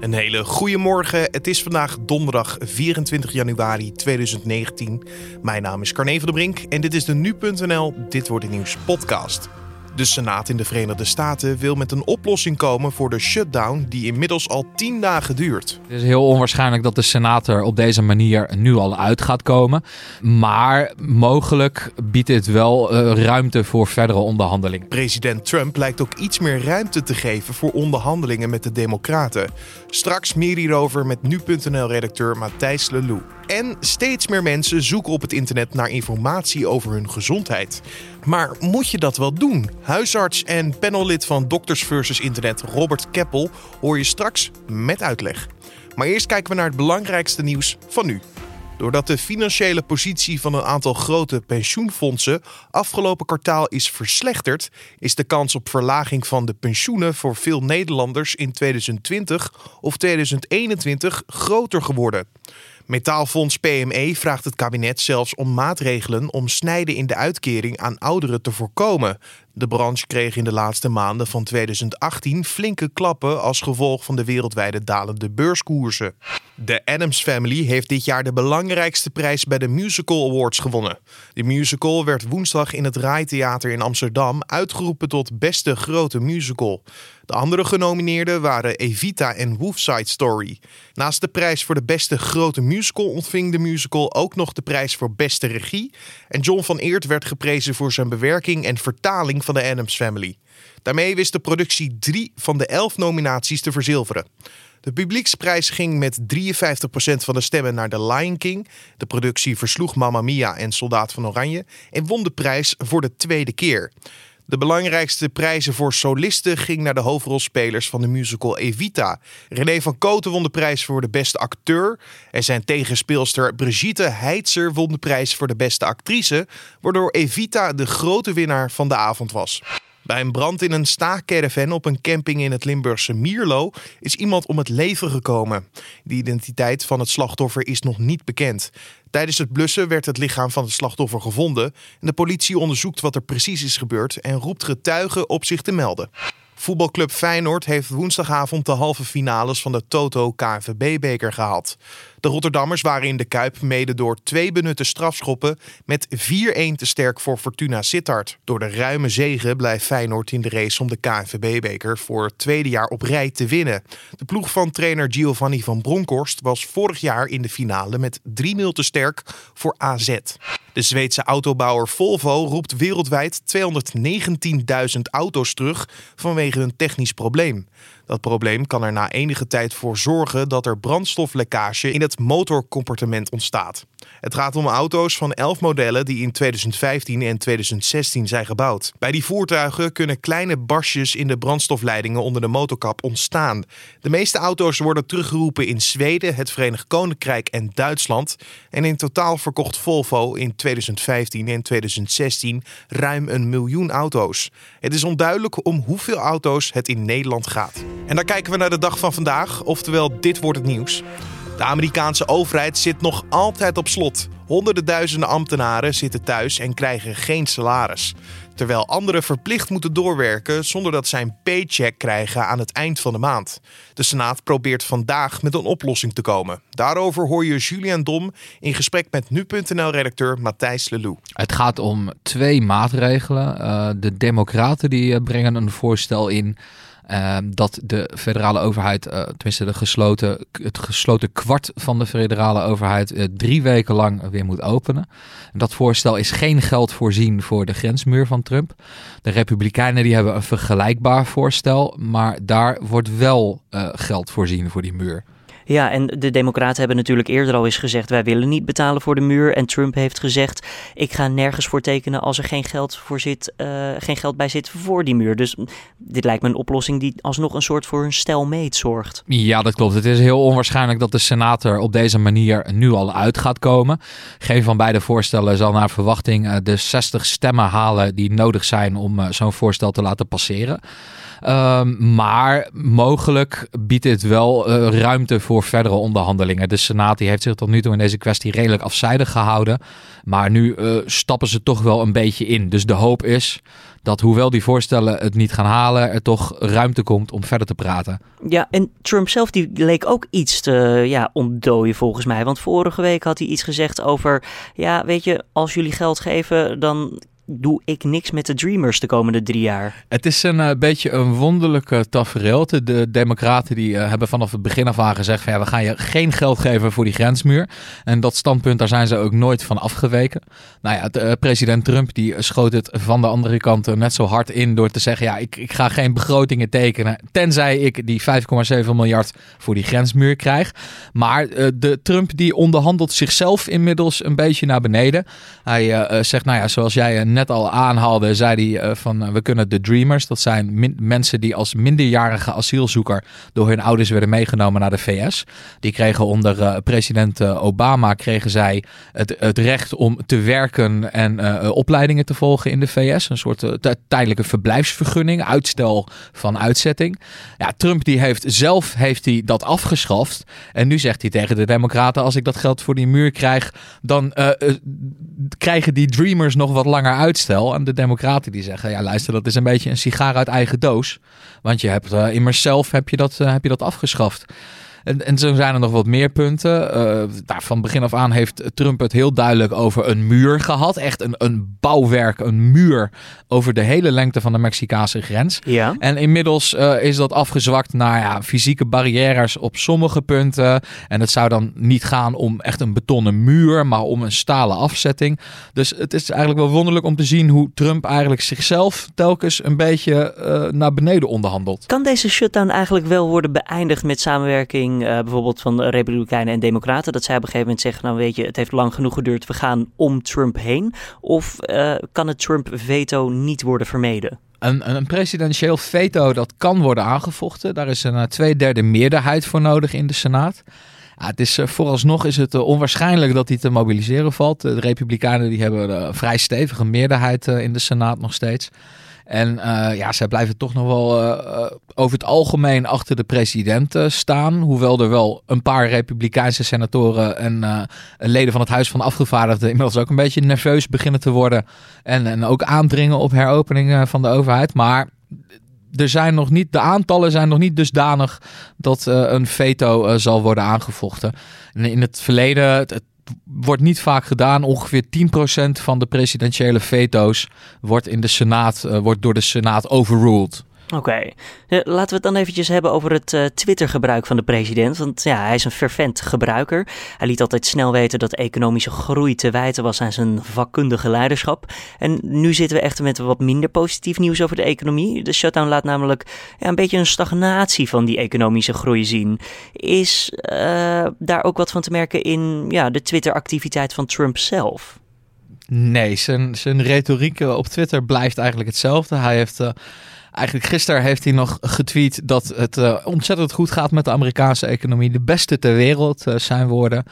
Een hele goede morgen. Het is vandaag donderdag 24 januari 2019. Mijn naam is Carne van der Brink en dit is de Nu.nl Dit Wordt Het Nieuws podcast. De Senaat in de Verenigde Staten wil met een oplossing komen voor de shutdown die inmiddels al 10 dagen duurt. Het is heel onwaarschijnlijk dat de Senaat er op deze manier nu al uit gaat komen. Maar mogelijk biedt dit wel uh, ruimte voor verdere onderhandelingen. President Trump lijkt ook iets meer ruimte te geven voor onderhandelingen met de Democraten. Straks meer hierover met nu.nl-redacteur Matthijs Lelou. En steeds meer mensen zoeken op het internet naar informatie over hun gezondheid. Maar moet je dat wel doen? Huisarts en panellid van Doctors vs. Internet Robert Keppel hoor je straks met uitleg. Maar eerst kijken we naar het belangrijkste nieuws van nu. Doordat de financiële positie van een aantal grote pensioenfondsen afgelopen kwartaal is verslechterd, is de kans op verlaging van de pensioenen voor veel Nederlanders in 2020 of 2021 groter geworden. Metaalfonds PME vraagt het kabinet zelfs om maatregelen om snijden in de uitkering aan ouderen te voorkomen. De branche kreeg in de laatste maanden van 2018 flinke klappen als gevolg van de wereldwijde dalende beurskoersen. De Adams Family heeft dit jaar de belangrijkste prijs bij de Musical Awards gewonnen. De musical werd woensdag in het Rai in Amsterdam uitgeroepen tot beste grote musical. De andere genomineerden waren Evita en Wolfside Story. Naast de prijs voor de beste grote musical ontving de musical ook nog de prijs voor beste regie. En John van Eert werd geprezen voor zijn bewerking en vertaling van de Adams Family. Daarmee wist de productie drie van de elf nominaties te verzilveren. De publieksprijs ging met 53% van de stemmen naar The Lion King. De productie versloeg Mamma Mia en Soldaat van Oranje en won de prijs voor de tweede keer. De belangrijkste prijzen voor solisten gingen naar de hoofdrolspelers van de musical Evita. René van Koten won de prijs voor de beste acteur. En zijn tegenspeelster Brigitte Heitzer won de prijs voor de beste actrice. Waardoor Evita de grote winnaar van de avond was. Bij een brand in een staakcaravan op een camping in het Limburgse Mierlo is iemand om het leven gekomen. De identiteit van het slachtoffer is nog niet bekend. Tijdens het blussen werd het lichaam van het slachtoffer gevonden en de politie onderzoekt wat er precies is gebeurd en roept getuigen op zich te melden. Voetbalclub Feyenoord heeft woensdagavond de halve finales van de Toto KNVB-beker gehaald. De Rotterdammers waren in de Kuip mede door twee benutte strafschoppen met 4-1 te sterk voor Fortuna Sittard. Door de ruime zegen blijft Feyenoord in de race om de KNVB-beker voor het tweede jaar op rij te winnen. De ploeg van trainer Giovanni van Bronckhorst was vorig jaar in de finale met 3-0 te sterk voor AZ. De Zweedse autobouwer Volvo roept wereldwijd 219.000 auto's terug vanwege een technisch probleem. Dat probleem kan er na enige tijd voor zorgen dat er brandstoflekkage in het motorcomportement ontstaat. Het gaat om auto's van 11 modellen die in 2015 en 2016 zijn gebouwd. Bij die voertuigen kunnen kleine barstjes in de brandstofleidingen onder de motorkap ontstaan. De meeste auto's worden teruggeroepen in Zweden, het Verenigd Koninkrijk en Duitsland. En in totaal verkocht Volvo in 2015 en 2016 ruim een miljoen auto's. Het is onduidelijk om hoeveel auto's het in Nederland gaat. En dan kijken we naar de dag van vandaag, oftewel dit wordt het nieuws. De Amerikaanse overheid zit nog altijd op slot. Honderden duizenden ambtenaren zitten thuis en krijgen geen salaris. Terwijl anderen verplicht moeten doorwerken zonder dat zij een paycheck krijgen aan het eind van de maand. De Senaat probeert vandaag met een oplossing te komen. Daarover hoor je Julian Dom in gesprek met nu.nl-redacteur Matthijs Lelou. Het gaat om twee maatregelen. Uh, de Democraten die eh, brengen een voorstel in Ehm, dat de federale overheid, uh, tenminste de gesloten, het gesloten kwart van de federale overheid, uh, drie weken lang weer moet openen. Dat voorstel is geen geld voorzien voor de grensmuur van Trump. De Republikeinen die hebben een vergelijkbaar voorstel, maar daar wordt wel uh, geld voorzien voor die muur. Ja, en de Democraten hebben natuurlijk eerder al eens gezegd: wij willen niet betalen voor de muur. En Trump heeft gezegd: ik ga nergens voor tekenen als er geen geld, voor zit, uh, geen geld bij zit voor die muur. Dus dit lijkt me een oplossing die alsnog een soort voor een stelmeet zorgt. Ja, dat klopt. Het is heel onwaarschijnlijk dat de senator op deze manier nu al uit gaat komen. Geen van beide voorstellen zal naar verwachting uh, de 60 stemmen halen die nodig zijn om uh, zo'n voorstel te laten passeren. Um, maar mogelijk biedt dit wel ruimte voor verdere onderhandelingen. De Senaat die heeft zich tot nu toe in deze kwestie redelijk afzijdig gehouden. Maar nu uh, stappen ze toch wel een beetje in. Dus de hoop is dat hoewel die voorstellen het niet gaan halen, er toch ruimte komt om verder te praten. Ja, en Trump zelf die leek ook iets te ja, ontdooien volgens mij. Want vorige week had hij iets gezegd over, ja, weet je, als jullie geld geven, dan doe ik niks met de Dreamers de komende drie jaar. Het is een uh, beetje een wonderlijke tafereel. De, de democraten die uh, hebben vanaf het begin af aan gezegd van ja, we gaan je geen geld geven voor die grensmuur. En dat standpunt, daar zijn ze ook nooit van afgeweken. Nou ja, de, uh, president Trump die schoot het van de andere kant net zo hard in door te zeggen ja, ik, ik ga geen begrotingen tekenen tenzij ik die 5,7 miljard voor die grensmuur krijg. Maar de Trump die onderhandelt zichzelf inmiddels een beetje naar beneden. Hij zegt nou ja, zoals jij net net al aanhaalde, zei hij uh, van uh, we kunnen de Dreamers, dat zijn mensen die als minderjarige asielzoeker door hun ouders werden meegenomen naar de VS. Die kregen onder uh, president Obama kregen zij het, het, recht om te werken en opleidingen te volgen in de VS. Een soort tijdelijke verblijfsvergunning, uitstel van uitzetting. Ja, Trump die heeft zelf heeft hij dat afgeschaft. En nu zegt hij tegen de Democraten: als ik dat geld voor die muur krijg, dan krijgen die Dreamers nog wat langer uit uitstel. En de democraten die zeggen, ja luister, dat is een beetje een sigaar uit eigen doos. Want je hebt uh, immers zelf heb je dat, uh, heb je dat afgeschaft. En, en zo zijn er nog wat meer punten. Uh, daar van begin af aan heeft Trump het heel duidelijk over een muur gehad. Echt een, een bouwwerk, een muur over de hele lengte van de Mexicaanse grens. Ja. En inmiddels uh, is dat afgezwakt naar ja, fysieke barrières op sommige punten. En het zou dan niet gaan om echt een betonnen muur, maar om een stalen afzetting. Dus het is eigenlijk wel wonderlijk om te zien hoe Trump eigenlijk zichzelf telkens een beetje uh, naar beneden onderhandelt. Kan deze shutdown eigenlijk wel worden beëindigd met samenwerking? Uh, bijvoorbeeld van Republikeinen en Democraten. Dat zij op een gegeven moment zeggen: Nou, weet je, het heeft lang genoeg geduurd, we gaan om Trump heen. Of uh, kan het Trump-veto niet worden vermeden? Een, een, presidentieel veto dat kan worden aangevochten. Daar is een uh, tweederde meerderheid voor nodig in de Senaat. Ja, het is, vooralsnog is het onwaarschijnlijk dat die te mobiliseren valt. De Republikeinen die hebben een vrij stevige meerderheid in de Senaat nog steeds. En uh, ja, zij blijven toch nog wel uh, over het algemeen achter de president uh, staan. Hoewel er wel een paar Republikeinse senatoren en leden van het Huis van Afgevaardigden inmiddels ook een beetje nerveus beginnen te worden. En, en ook aandringen op heropening van de overheid. Maar er zijn nog niet, de aantallen zijn nog niet dusdanig dat een veto zal worden aangevochten. En in het verleden, wordt niet vaak gedaan. Ongeveer 10% van de presidentiële veto's wordt in de Senaat, uh, wordt door de Senaat overruled. Oké, okay. laten we het dan eventjes hebben over het uh, Twitter-gebruik van de president. Want ja, hij is een fervent gebruiker. Hij liet altijd snel weten dat economische groei te wijten was aan zijn vakkundige leiderschap. En nu zitten we echt met wat minder positief nieuws over de economie. De shutdown laat namelijk ja, een beetje een stagnatie van die economische groei zien. Is uh, daar ook wat van te merken in ja, de Twitter-activiteit van Trump zelf? Nee, zijn, zijn retoriek op Twitter blijft eigenlijk hetzelfde. Hij heeft... Eigenlijk gisteren heeft hij nog getweet dat het uh, ontzettend goed gaat met de Amerikaanse economie. De beste ter wereld uh, zijn woorden.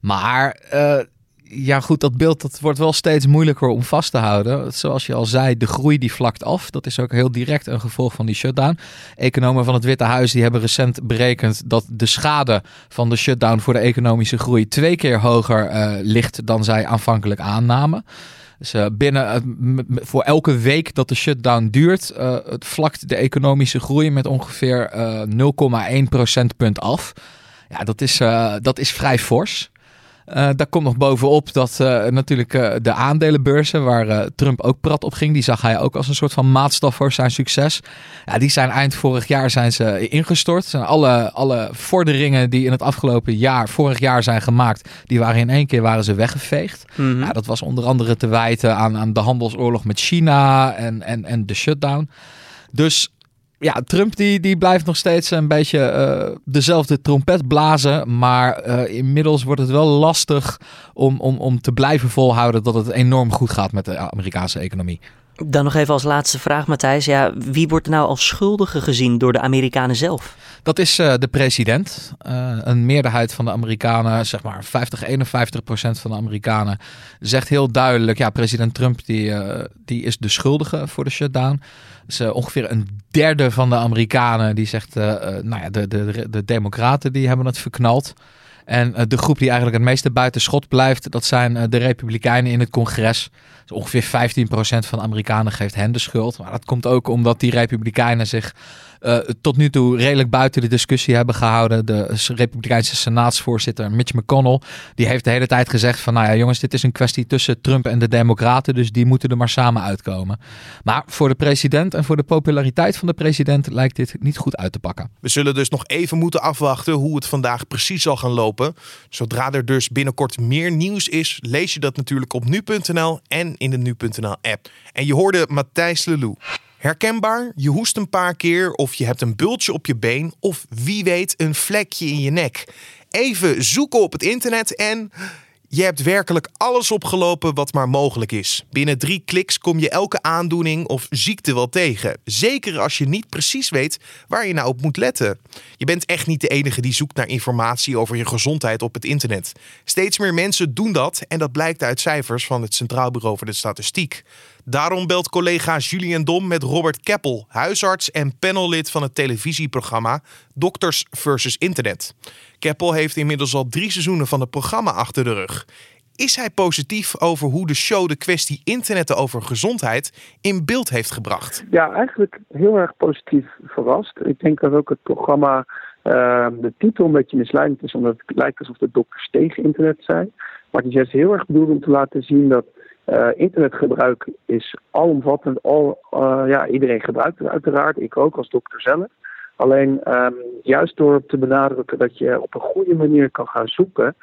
Maar uh, ja goed, dat beeld dat wordt wel steeds moeilijker om vast te houden. Zoals je al zei, de groei die vlakt af. Dat is ook heel direct een gevolg van die shutdown. Economen van het Witte Huis die hebben recent berekend dat de schade van de shutdown voor de economische groei twee keer hoger ligt dan zij aanvankelijk aannamen. Dus binnen, uh, voor elke week dat de shutdown duurt, uh, het vlakt de economische groei met ongeveer 0,1 procentpunt af. Ja, dat is, dat is vrij fors. Uh, daar komt nog bovenop dat uh, natuurlijk uh, de aandelenbeurzen, waar Trump ook prat op ging, die zag hij ook als een soort van maatstaf voor zijn succes. Ja, die zijn eind vorig jaar zijn ze ingestort. Zijn alle, alle vorderingen die in het afgelopen jaar, vorig jaar zijn gemaakt, die waren in één keer waren ze weggeveegd. Mm -hmm. ja, dat was onder andere te wijten aan, aan de handelsoorlog met China en, en, en de shutdown. Dus ja, Trump die, die blijft nog steeds een beetje uh, dezelfde trompet blazen. Maar uh, inmiddels wordt het wel lastig om, om, om te blijven volhouden dat het enorm goed gaat met de Amerikaanse economie. Dan nog even als laatste vraag, Matthijs. Ja, wie wordt nou als schuldige gezien door de Amerikanen zelf? Dat is uh, de president. Uh, een meerderheid van de Amerikanen, zeg maar 50, 51 procent van de Amerikanen, zegt heel duidelijk: ja, president Trump die, uh, die is de schuldige voor de shutdown. Dus ongeveer een derde van de Amerikanen die zegt: nou ja, de, de, de Democraten die hebben het verknald. En de groep die eigenlijk het meeste buiten schot blijft, dat zijn de Republikeinen in het congres. Dus ongeveer 15% van de Amerikanen geeft hen de schuld. Maar dat komt ook omdat die Republikeinen zich uh, tot nu toe redelijk buiten de discussie hebben gehouden. De Republikeinse senaatsvoorzitter Mitch McConnell, die heeft de hele tijd gezegd van, nou ja jongens, dit is een kwestie tussen Trump en de Democraten, dus die moeten er maar samen uitkomen. Maar voor de president en voor de populariteit van de president lijkt dit niet goed uit te pakken. We zullen dus nog even moeten afwachten hoe het vandaag precies zal gaan lopen. Zodra er dus binnenkort meer nieuws is, lees je dat natuurlijk op nu.nl en in de nu.nl app. En je hoorde Matthijs Lelou. Herkenbaar? Je hoest een paar keer of je hebt een bultje op je been of wie weet een vlekje in je nek. Even zoeken op het internet en je hebt werkelijk alles opgelopen wat maar mogelijk is. Binnen drie kliks kom je elke aandoening of ziekte wel tegen. Zeker als je niet precies weet waar je nou op moet letten. Je bent echt niet de enige die zoekt naar informatie over je gezondheid op het internet. Steeds meer mensen doen dat en dat blijkt uit cijfers van het Centraal Bureau voor de Statistiek. Daarom belt collega Julian Dom met Robert Keppel, huisarts en panellid van het televisieprogramma Dokters versus Internet. Keppel heeft inmiddels al drie seizoenen van het programma achter de rug. Is hij positief over hoe de show de kwestie internetten over gezondheid in beeld heeft gebracht? Ja, eigenlijk heel erg positief verrast. Ik denk dat ook het programma, uh, de titel een beetje misleidend is, omdat het lijkt alsof de dokters tegen internet zijn. Maar het is juist heel erg bedoeld om te laten zien dat uh, internetgebruik is alomvattend. Al, uh, ja, iedereen gebruikt het uiteraard, ik ook als dokter zelf. Alleen um, juist door te benadrukken dat je op een goede manier kan gaan zoeken,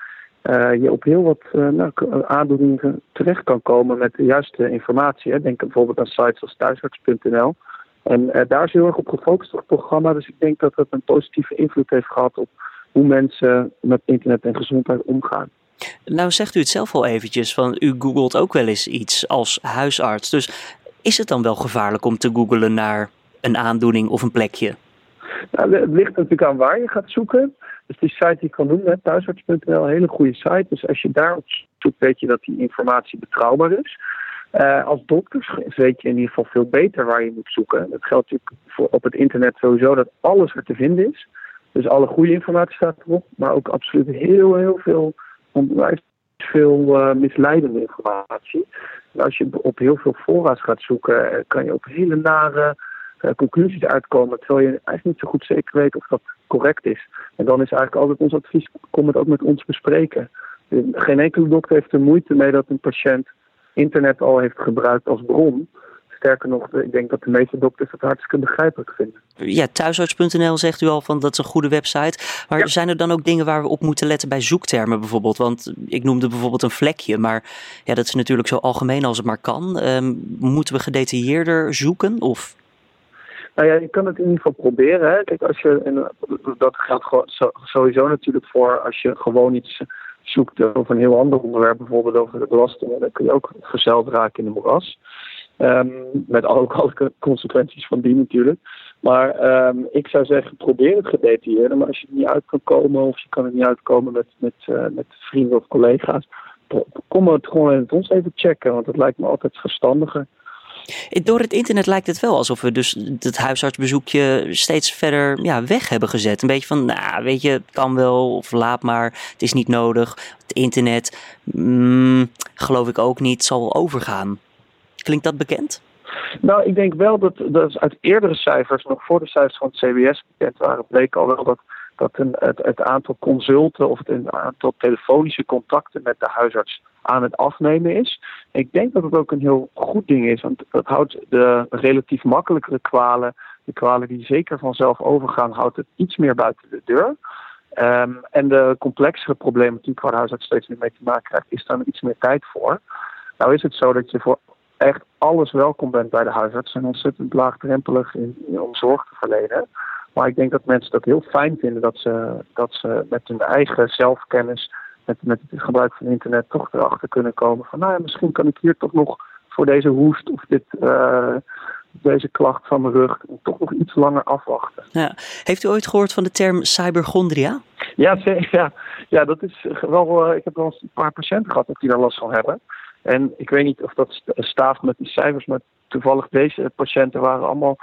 uh, je op heel wat nou, aandoeningen terecht kan komen met de juiste informatie. Hè. Denk bijvoorbeeld aan sites als thuisarts.nl. En daar is heel erg op gefocust op het programma. Dus ik denk dat het een positieve invloed heeft gehad op hoe mensen met internet en gezondheid omgaan. Nou zegt u het zelf al eventjes, van u googelt ook wel eens iets als huisarts. Dus is het dan wel gevaarlijk om te googelen naar een aandoening of een plekje? Nou, het ligt natuurlijk aan waar je gaat zoeken. Dus die site die ik kan noemen, thuisarts.nl, een hele goede site. Dus als je daarop zoekt, weet je dat die informatie betrouwbaar is. Uh, als dokter weet je in ieder geval veel beter waar je moet zoeken. Dat geldt natuurlijk voor op het internet sowieso dat alles er te vinden is. Dus alle goede informatie staat erop, maar ook absoluut heel, heel veel onwijs veel uh, misleidende informatie. als je op heel veel fora's gaat zoeken, eh, kan je op hele nare uh, conclusies uitkomen, terwijl je eigenlijk niet zo goed zeker weet of dat correct is. En dan is eigenlijk altijd ons advies, kom het ook met ons bespreken. Geen enkele dokter heeft er moeite mee dat een patiënt internet al heeft gebruikt als bron. Sterker nog, ik denk dat de meeste dokters het hartstikke begrijpelijk vinden. Ja, thuisarts.nl zegt u al van dat is een goede website. Maar zijn er dan ook dingen waar we op moeten letten bij zoektermen bijvoorbeeld? Want ik noemde bijvoorbeeld een vlekje, maar ja, dat is natuurlijk zo algemeen als het maar kan. Um, moeten we gedetailleerder zoeken? Of nou ja, je kan het in ieder geval proberen. Hè. Kijk, als je, en dat geldt sowieso natuurlijk voor als je gewoon iets zoekt over een heel ander onderwerp, bijvoorbeeld over de belastingen, dan kun je ook verzeld raken in de moeras. Um, met ook alle consequenties van die natuurlijk. Maar um, ik zou zeggen, probeer het gedetailleerd. Maar als je er niet uit kan komen of je kan er niet uitkomen met, met, uh, met vrienden of collega's, kom het gewoon met ons even checken. Want het lijkt me altijd verstandiger. Door het internet lijkt het wel alsof we dus het huisartsbezoekje steeds verder ja, weg hebben gezet. Een beetje van, nou weet je, het kan wel of laat maar, het is niet nodig. Het internet, mm, geloof ik ook niet, zal overgaan. Klinkt dat bekend? Nou, ik denk wel dat, dat uit eerdere cijfers, nog voor de cijfers van het CBS bekend waren, bleek al wel dat, dat een, het, het aantal consulten of het aantal telefonische contacten met de huisarts aan het afnemen is. Ik denk dat het ook een heel goed ding is, want dat houdt de relatief makkelijkere kwalen, de kwalen die zeker vanzelf overgaan, houdt het iets meer buiten de deur. Um, en de complexere problematiek waar de huisarts steeds meer mee te maken krijgt, is dan iets meer tijd voor. Nou is het zo dat je voor echt alles welkom bent bij de huisarts en ontzettend laagdrempelig in, om zorg te verlenen. Maar ik denk dat mensen het ook heel fijn vinden dat ze, dat ze met hun eigen zelfkennis, met, met het gebruik van internet, toch erachter kunnen komen van, nou ja, misschien kan ik hier toch nog voor deze hoest of dit, uh, deze klacht van mijn rug toch nog iets langer afwachten. Ja. Heeft u ooit gehoord van de term cybergondria? Ja, ja, ja dat is wel. Uh, ik heb wel een paar patiënten gehad die daar last van hebben. En ik weet niet of dat staaft met die cijfers, maar toevallig deze patiënten waren allemaal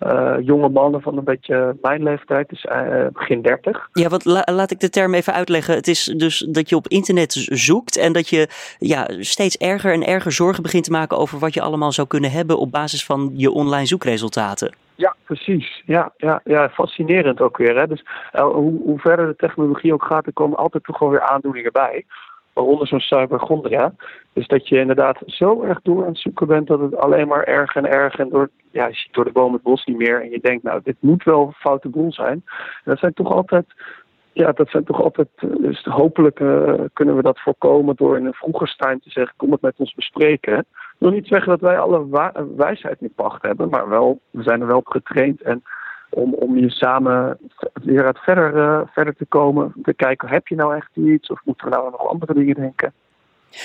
uh, jonge mannen van een beetje mijn leeftijd, dus uh, begin 30. Ja, want la laat ik de term even uitleggen. Het is dus dat je op internet zoekt en dat je ja, steeds erger en erger zorgen begint te maken over wat je allemaal zou kunnen hebben op basis van je online zoekresultaten. Ja, precies. Ja, ja, ja fascinerend ook weer. Hè? Dus uh, hoe, hoe verder de technologie ook gaat, er komen altijd toch wel weer aandoeningen bij waaronder zo'n cybergondria. Dus dat je inderdaad zo erg door aan het zoeken bent dat het alleen maar erger en erger en door, ja, je ziet door de boom het bos niet meer. En je denkt, nou, dit moet wel een foute boel zijn. En dat zijn toch altijd, ja, dat zijn toch altijd, dus hopelijk uh, kunnen we dat voorkomen door in een vroeger stijn te zeggen, kom het met ons bespreken. Ik wil niet zeggen dat wij alle wijsheid in pacht hebben, maar wel, we zijn er wel op getraind en om, om je samen weer uit verder, uh, verder te komen. Te kijken, heb je nou echt iets of moeten we nou nog andere dingen denken?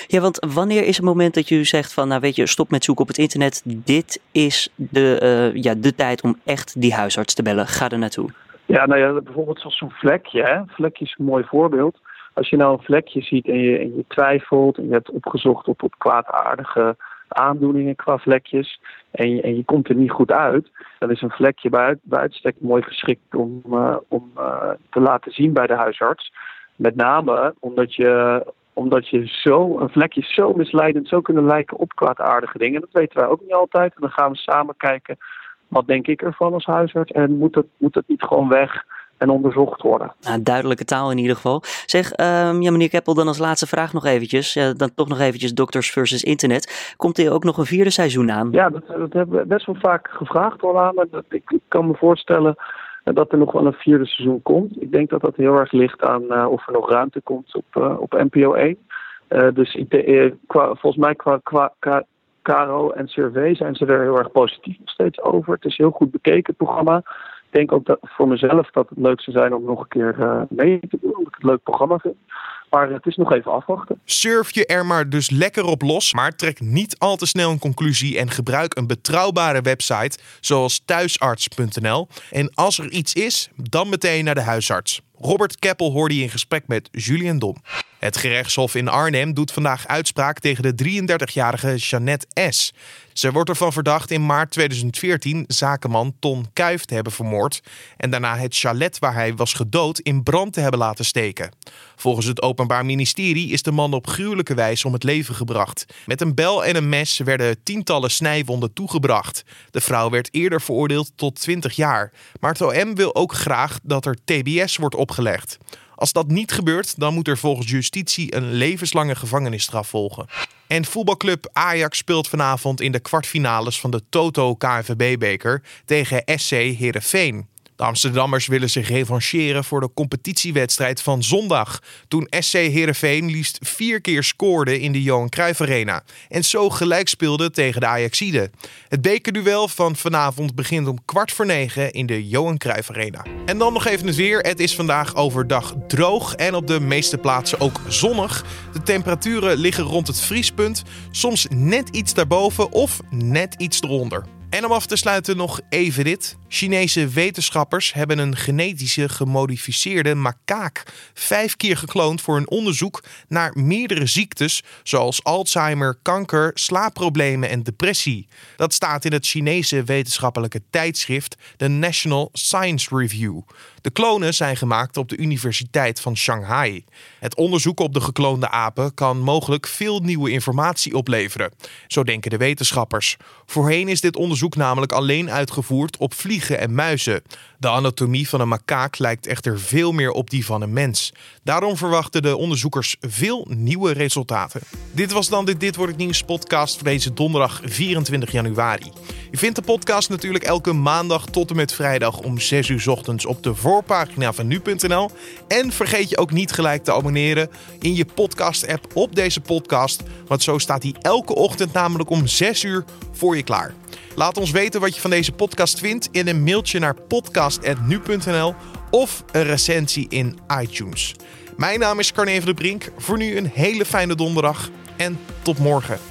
Ja, want wanneer is het moment dat je zegt van, nou weet je, stop met zoeken op het internet. Dit is de, uh, ja, de tijd om echt die huisarts te bellen. Ga er naartoe. Ja, nou ja, bijvoorbeeld zoals zo'n vlekje. Hè? Vlekje is een mooi voorbeeld. Als je nou een vlekje ziet en je, en je twijfelt en je hebt opgezocht op, op kwaadaardige aandoeningen qua vlekjes en je, en je komt er niet goed uit, dan is een vlekje bij, bij uitstek mooi geschikt om, uh, om uh, te laten zien bij de huisarts. Met name omdat je, omdat je zo, een vlekje zo misleidend zou kunnen lijken op kwaadaardige dingen. Dat weten wij ook niet altijd. En dan gaan we samen kijken, wat denk ik ervan als huisarts? En moet het, moet het niet gewoon weg? En onderzocht worden. Nou, duidelijke taal in ieder geval. Zeg, um, ja, meneer Keppel, dan als laatste vraag nog eventjes. Dan toch nog eventjes Doctors versus Internet. Komt er ook nog een vierde seizoen aan? Ja, dat, dat hebben we best wel vaak gevraagd al aan. Maar dat, ik, kan me voorstellen dat er nog wel een vierde seizoen komt. Ik denk dat dat heel erg ligt aan uh, of er nog ruimte komt op, uh, op NPO 1. dus qua, volgens mij qua, qua, qua Caro en Survey zijn ze er heel erg positief nog steeds over. Het is een heel goed bekeken, het programma denk ook dat voor mezelf dat het leuk zou zijn om nog een keer uh, mee te doen. Omdat ik het leuk programma vind. Maar het is nog even afwachten. Surf je er maar dus lekker op los, maar trek niet al te snel een conclusie en gebruik een betrouwbare website zoals thuisarts.nl. En als er iets is, dan meteen naar de huisarts. Robert Keppel hoorde je in gesprek met Julian Dom. Het gerechtshof in Arnhem doet vandaag uitspraak tegen de 33-jarige Jeannette S. Ze wordt ervan verdacht in maart 2014 zakenman Ton Kuif te hebben vermoord en daarna het chalet waar hij was gedood in brand te hebben laten steken. Volgens het Openbaar Ministerie is de man op gruwelijke wijze om het leven gebracht. Met een bel en een mes werden tientallen snijwonden toegebracht. De vrouw werd eerder veroordeeld tot 20 jaar, maar het OM wil ook graag dat er TBS wordt opgelegd. Als dat niet gebeurt, dan moet er volgens justitie een levenslange gevangenisstraf volgen. En voetbalclub Ajax speelt vanavond in de kwartfinales van de Toto KNVB-beker tegen SC Heerenveen. De Amsterdammers willen zich revancheren voor de competitiewedstrijd van zondag. Toen SC Heerenveen liefst vier keer scoorde in de Johan Cruijff Arena. En zo gelijk speelde tegen de Ajaxide. Het bekerduel van vanavond begint om kwart voor negen in de Johan Cruijff Arena. En dan nog even het weer. Het is vandaag overdag droog en op de meeste plaatsen ook zonnig. De temperaturen liggen rond het vriespunt. Soms net iets daarboven of net iets eronder. En om af te sluiten nog even dit. Chinese wetenschappers hebben een genetische gemodificeerde makaak vijf keer gekloond voor een onderzoek naar meerdere ziektes zoals Alzheimer, kanker, slaapproblemen en depressie. Dat staat in het Chinese wetenschappelijke tijdschrift The National Science Review. De klonen zijn gemaakt op de Universiteit van Shanghai. Het onderzoek op de gekloonde apen kan mogelijk veel nieuwe informatie opleveren. Zo denken de wetenschappers. Voorheen is dit onderzoek namelijk alleen uitgevoerd op vliegen en muizen. De anatomie van een makaak lijkt echter veel meer op die van een mens. Daarom verwachten de onderzoekers veel nieuwe resultaten. Dit was dan de Dit Wordt Het Nieuws podcast voor deze donderdag 24 januari. Je vindt de podcast natuurlijk elke maandag tot en met vrijdag om 6 uur ochtends op de voorpagina van nu.nl. En vergeet je ook niet gelijk te abonneren in je podcast-app op deze podcast, want zo staat hij elke ochtend namelijk om 6 uur voor je klaar. Laat ons weten wat je van deze podcast vindt in een mailtje naar podcast.nu.nl of een recensie in iTunes. Mijn naam is Carne van de Brink. Voor nu een hele fijne donderdag en tot morgen.